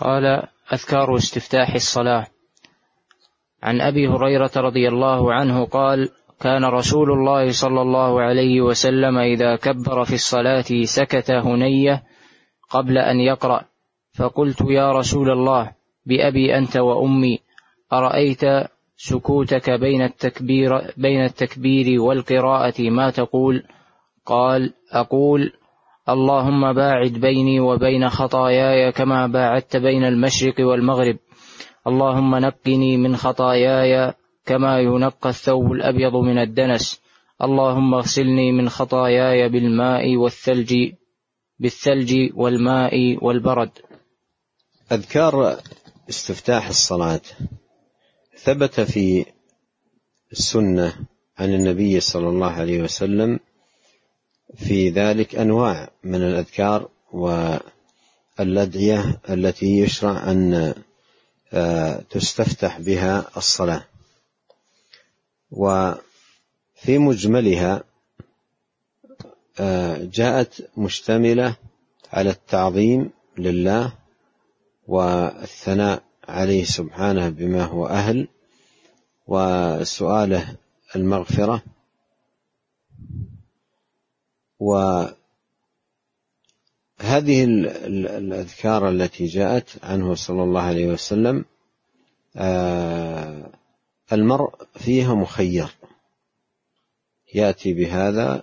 قال أذكار استفتاح الصلاة. عن أبي هريرة رضي الله عنه قال كان رسول الله صلى الله عليه وسلم إذا كبر في الصلاة سكت هنية قبل أن يقرأ. فقلت يا رسول الله بأبي أنت وأمي أرأيت سكوتك بين التكبير بين التكبير والقراءة ما تقول؟ قال أقول اللهم باعد بيني وبين خطاياي كما باعدت بين المشرق والمغرب. اللهم نقني من خطاياي كما ينقى الثوب الأبيض من الدنس. اللهم اغسلني من خطاياي بالماء والثلج بالثلج والماء والبرد. أذكار استفتاح الصلاة. ثبت في السنة عن النبي صلى الله عليه وسلم في ذلك أنواع من الأذكار والأدعية التي يشرع أن آه، تستفتح بها الصلاة. وفي مجملها آه، جاءت مشتملة على التعظيم لله والثناء عليه سبحانه بما هو أهل وسؤاله المغفرة. وهذه الأذكار التي جاءت عنه صلى الله عليه وسلم آه، المرء فيها مخير. يأتي بهذا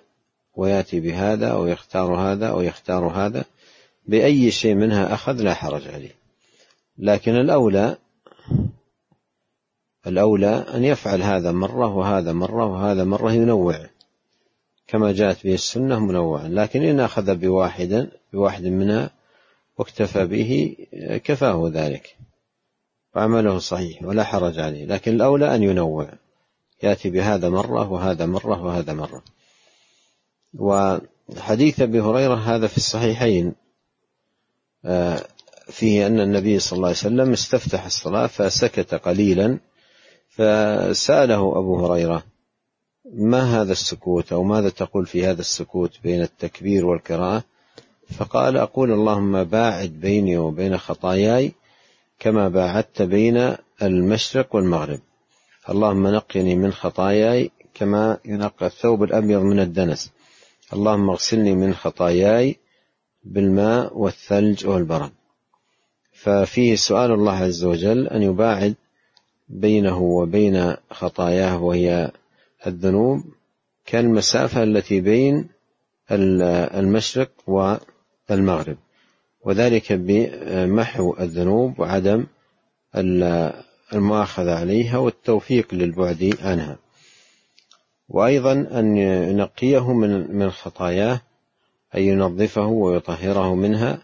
ويأتي بهذا أو يختار هذا أو يختار هذا بأي شيء منها أخذ لا حرج عليه. لكن الأولى الأولى أن يفعل هذا مرة وهذا مرة وهذا مرة ينوع. كما جاءت به السنة منوعا. لكن إن أخذ بواحد بواحد منها واكتفى به كفاه ذلك. وعمله صحيح ولا حرج عليه. لكن الأولى أن ينوع. يأتي بهذا مرة وهذا مرة وهذا مرة. وحديث أبي هريرة هذا في الصحيحين آه، فيه أن النبي صلى الله عليه وسلم استفتح الصلاة فسكت قليلا فسأله أبو هريرة ما هذا السكوت أو ماذا تقول في هذا السكوت بين التكبير والقراءة؟ فقال أقول اللهم باعد بيني وبين خطاياي كما باعدت بين المشرق والمغرب. اللهم نقني من خطاياي كما ينقى الثوب الأبيض من الدنس. اللهم اغسلني من خطاياي بالماء والثلج والبرد. ففيه سؤال الله عز وجل أن يباعد بينه وبين خطاياه وهي الذنوب كالمسافة التي بين المشرق والمغرب. وذلك بمحو الذنوب وعدم المؤاخذة عليها والتوفيق للبعد عنها. وأيضا أن ينقيه من من خطاياه أن ينظفه ويطهره منها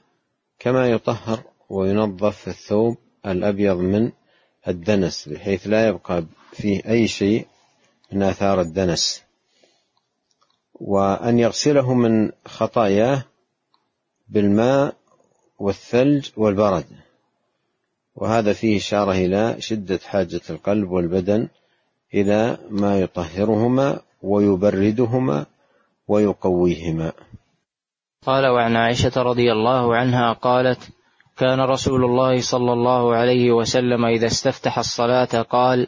كما يطهر وينظف الثوب الأبيض من الدنس بحيث لا يبقى فيه أي شيء من آثار الدنس. وأن يغسله من خطاياه بالماء والثلج والبرد. وهذا فيه إشارة إلى شدة حاجة القلب والبدن إلى ما يطهرهما ويبردهما ويقويهما. قال وعن عائشة رضي الله عنها قالت كان رسول الله صلى الله عليه وسلم إذا استفتح الصلاة قال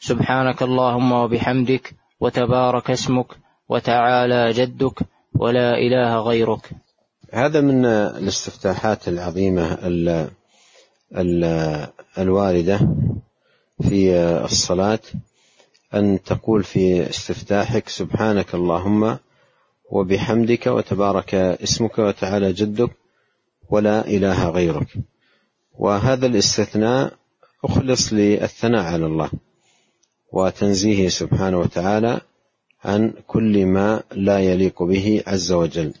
سبحانك اللهم وبحمدك وتبارك اسمك وتعالى جدك ولا إله غيرك. هذا من الاستفتاحات العظيمة ال ال الواردة في الصلاة أن تقول في استفتاحك سبحانك اللهم وبحمدك وتبارك اسمك وتعالى جدك ولا إله غيرك. وهذا الاستثناء أخلص للثناء على الله. وتنزيهه سبحانه وتعالى عن كل ما لا يليق به عز وجل.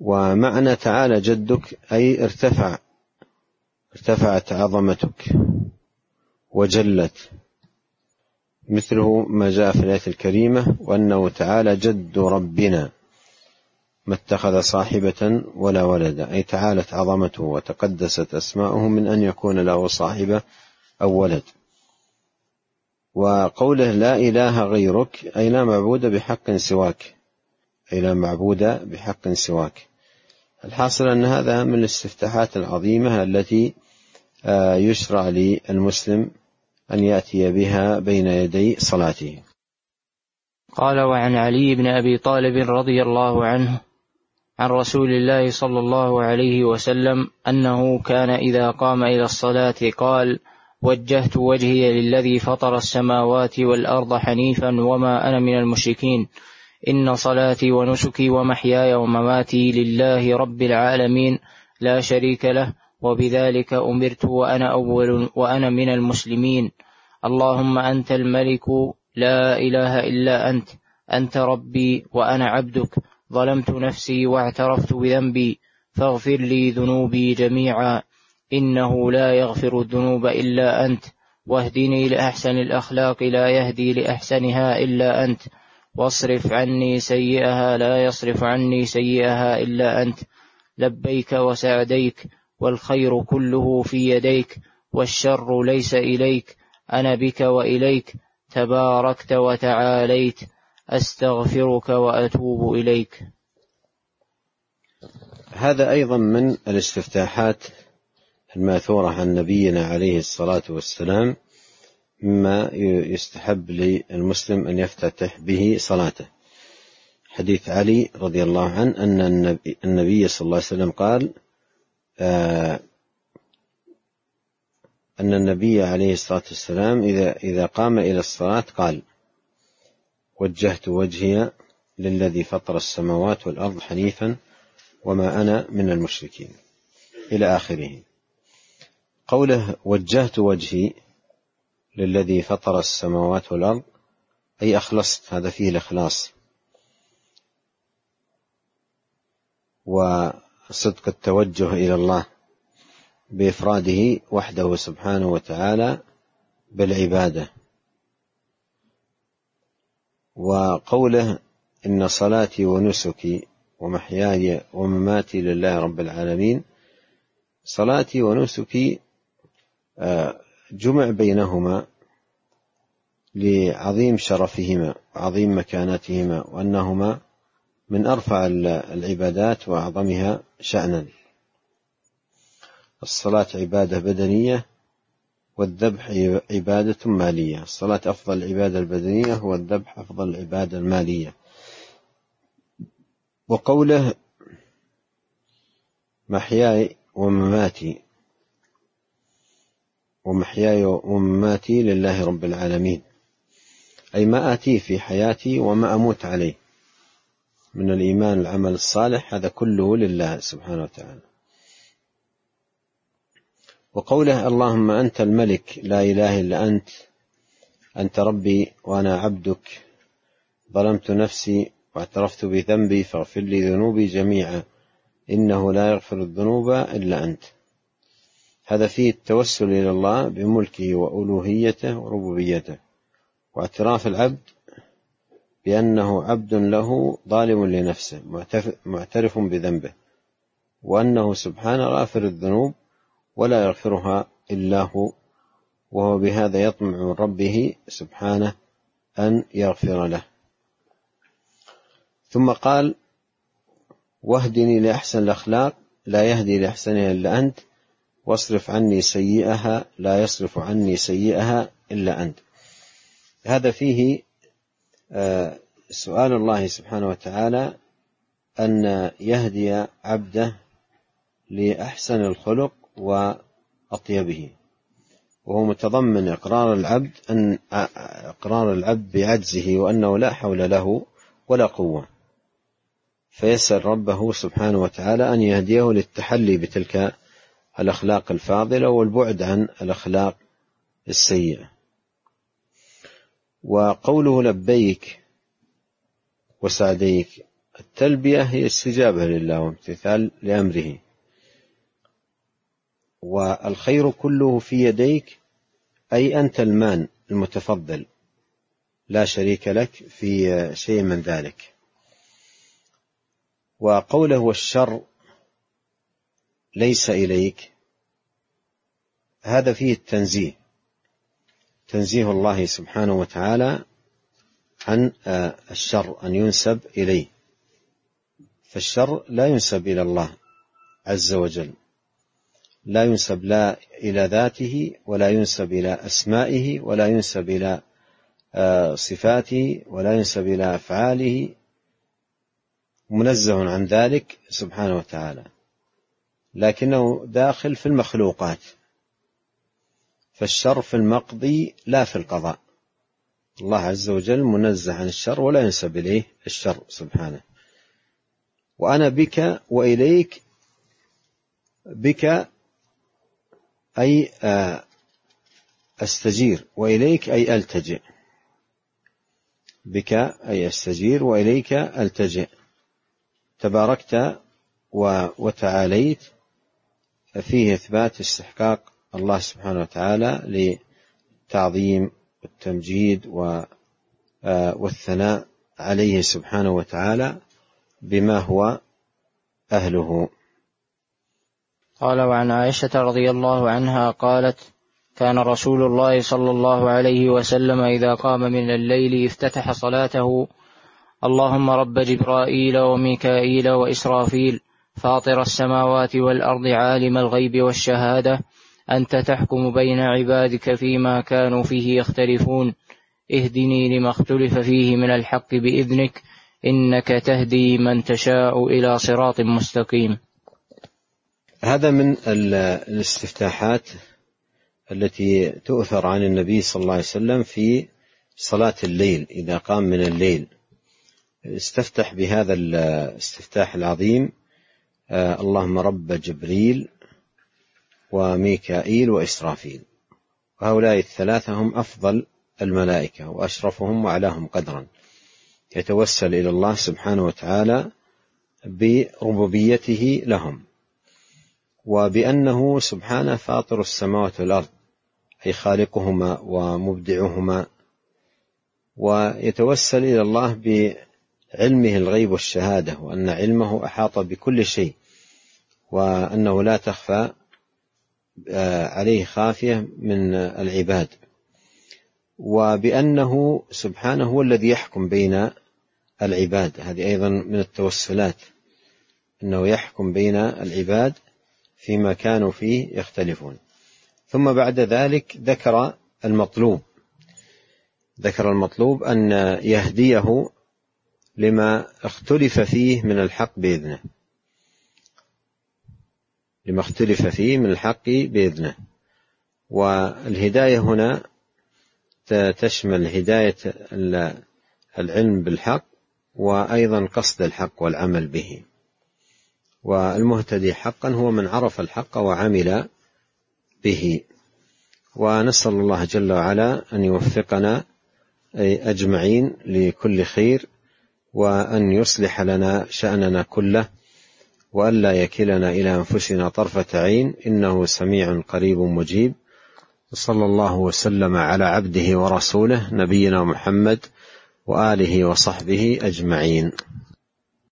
ومعنى تعالى جدك أي ارتفع ارتفعت عظمتك وجلت مثله ما جاء في الآية الكريمة وأنه تعالى جد ربنا ما اتخذ صاحبة ولا ولدا أي تعالت عظمته وتقدست أسماؤه من أن يكون له صاحبة أو ولد. وقوله لا إله غيرك أي لا معبود بحق سواك. أي لا معبود بحق سواك. الحاصل أن هذا من الاستفتاحات العظيمة التي آه، يشرع للمسلم أن يأتي بها بين يدي صلاته. قال وعن علي بن أبي طالب رضي الله عنه عن رسول الله صلى الله عليه وسلم أنه كان إذا قام إلى الصلاة قال وجهت وجهي للذي فطر السماوات والأرض حنيفا وما أنا من المشركين. إن صلاتي ونسكي ومحياي ومماتي لله رب العالمين. لا شريك له وبذلك أمرت وأنا أول وأنا من المسلمين. اللهم أنت الملك لا إله إلا أنت. أنت ربي وأنا عبدك. ظلمت نفسي واعترفت بذنبي. فاغفر لي ذنوبي جميعا. إنه لا يغفر الذنوب إلا أنت واهدني لأحسن الأخلاق لا يهدي لأحسنها إلا أنت. واصرف عني سيئها لا يصرف عني سيئها إلا أنت. لبيك وسعديك والخير كله في يديك والشر ليس إليك أنا بك وإليك تباركت وتعاليت أستغفرك وأتوب إليك. هذا أيضا من الاستفتاحات الماثورة عن نبينا عليه الصلاة والسلام مما يستحب للمسلم أن يفتتح به صلاته حديث علي رضي الله عنه أن النبي صلى الله عليه وسلم قال آه، أن النبي عليه الصلاة والسلام إذا إذا قام إلى الصلاة قال: وجهت وجهي للذي فطر السماوات والأرض حنيفا وما أنا من المشركين إلى آخره. قوله وجهت وجهي للذي فطر السماوات والأرض أي أخلصت هذا فيه الإخلاص. وصدق التوجه إلى الله بإفراده وحده سبحانه وتعالى بالعبادة. وقوله إن صلاتي ونسكي ومحياي ومماتي لله رب العالمين صلاتي ونسكي جمع بينهما لعظيم شرفهما وعظيم مكانتهما وأنهما من أرفع العبادات وأعظمها شأنا. الصلاة عبادة بدنية والذبح عبادة مالية. الصلاة أفضل العبادة البدنية والذبح أفضل العبادة المالية. وقوله محياي ومماتي ومحياي ومماتي لله رب العالمين. أي ما آتيه في حياتي وما أموت عليه. من الإيمان العمل الصالح هذا كله لله سبحانه وتعالى. وقوله اللهم أنت الملك لا إله إلا أنت أنت ربي وأنا عبدك. ظلمت نفسي واعترفت بذنبي فاغفر لي ذنوبي جميعا. إنه لا يغفر الذنوب إلا أنت. هذا فيه التوسل إلى الله بملكه وألوهيته وربوبيته. واعتراف العبد بأنه عبد له ظالم لنفسه معترف بذنبه وأنه سبحانه غافر الذنوب ولا يغفرها إلا هو وهو بهذا يطمع من ربه سبحانه أن يغفر له. ثم قال واهدني لأحسن الأخلاق لا يهدي لأحسنها إلا أنت واصرف عني سيئها لا يصرف عني سيئها إلا أنت. هذا فيه آه، سؤال الله سبحانه وتعالى أن يهدي عبده لأحسن الخلق وأطيبه. وهو متضمن إقرار العبد أن إقرار العبد بعجزه وأنه لا حول له ولا قوة. فيسأل ربه سبحانه وتعالى أن يهديه للتحلي بتلك الأخلاق الفاضلة والبعد عن الأخلاق السيئة. وقوله لبيك وسعديك التلبية هي استجابة لله وامتثال لأمره. والخير كله في يديك أي أنت المان المتفضل لا شريك لك في شيء من ذلك. وقوله والشر ليس إليك. هذا فيه التنزيه. تنزيه الله سبحانه وتعالى عن الشر أن ينسب إليه. فالشر لا ينسب إلى الله عز وجل. لا ينسب لا إلى ذاته ولا ينسب إلى أسمائه ولا ينسب إلى آه، صفاته ولا ينسب إلى أفعاله. منزه عن ذلك سبحانه وتعالى. لكنه داخل في المخلوقات. فالشر في المقضي لا في القضاء. الله عز وجل منزه عن الشر ولا ينسب إليه الشر سبحانه. وأنا بك وإليك بك أي آه، أستجير وإليك أي ألتجئ. بك أي أستجير وإليك ألتجئ. تباركت وتعاليت فيه إثبات استحقاق الله سبحانه وتعالى للتعظيم والتمجيد آه، والثناء عليه سبحانه وتعالى بما هو أهله. قال وعن عائشة رضي الله عنها قالت كان رسول الله صلى الله عليه وسلم إذا قام من الليل افتتح صلاته اللهم رب جبرائيل وميكائيل وإسرافيل فاطر السماوات والأرض عالم الغيب والشهادة أنت تحكم بين عبادك فيما كانوا فيه يختلفون. اهدني لما اختلف فيه من الحق بإذنك إنك تهدي من تشاء إلى صراط مستقيم. هذا من الاستفتاحات التي تؤثر عن النبي صلى الله عليه وسلم في صلاة الليل إذا قام من الليل. استفتح بهذا الاستفتاح العظيم اللهم رب جبريل وميكائيل وإسرافيل. وهؤلاء الثلاثة هم أفضل الملائكة وأشرفهم وأعلاهم قدرا. يتوسل إلى الله سبحانه وتعالى بربوبيته لهم. وبأنه سبحانه فاطر السماوات والأرض أي خالقهما ومبدعهما. ويتوسل إلى الله بعلمه الغيب والشهادة وأن علمه أحاط بكل شيء وأنه لا تخفى آه، عليه خافية من العباد. وبأنه سبحانه هو الذي يحكم بين العباد. هذه أيضا من التوسلات أنه يحكم بين العباد فيما كانوا فيه يختلفون. ثم بعد ذلك ذكر المطلوب. ذكر المطلوب أن يهديه لما اختلف فيه من الحق بإذنه. لما اختلف فيه من الحق بإذنه. والهداية هنا تشمل هداية العلم بالحق وأيضا قصد الحق والعمل به. والمهتدي حقا هو من عرف الحق وعمل به. ونسأل الله جل وعلا أن يوفقنا أجمعين لكل خير وأن يصلح لنا شأننا كله وألا يكلنا إلى أنفسنا طرفة عين إنه سميع قريب مجيب. وصلى الله وسلم على عبده ورسوله نبينا محمد وآله وصحبه أجمعين.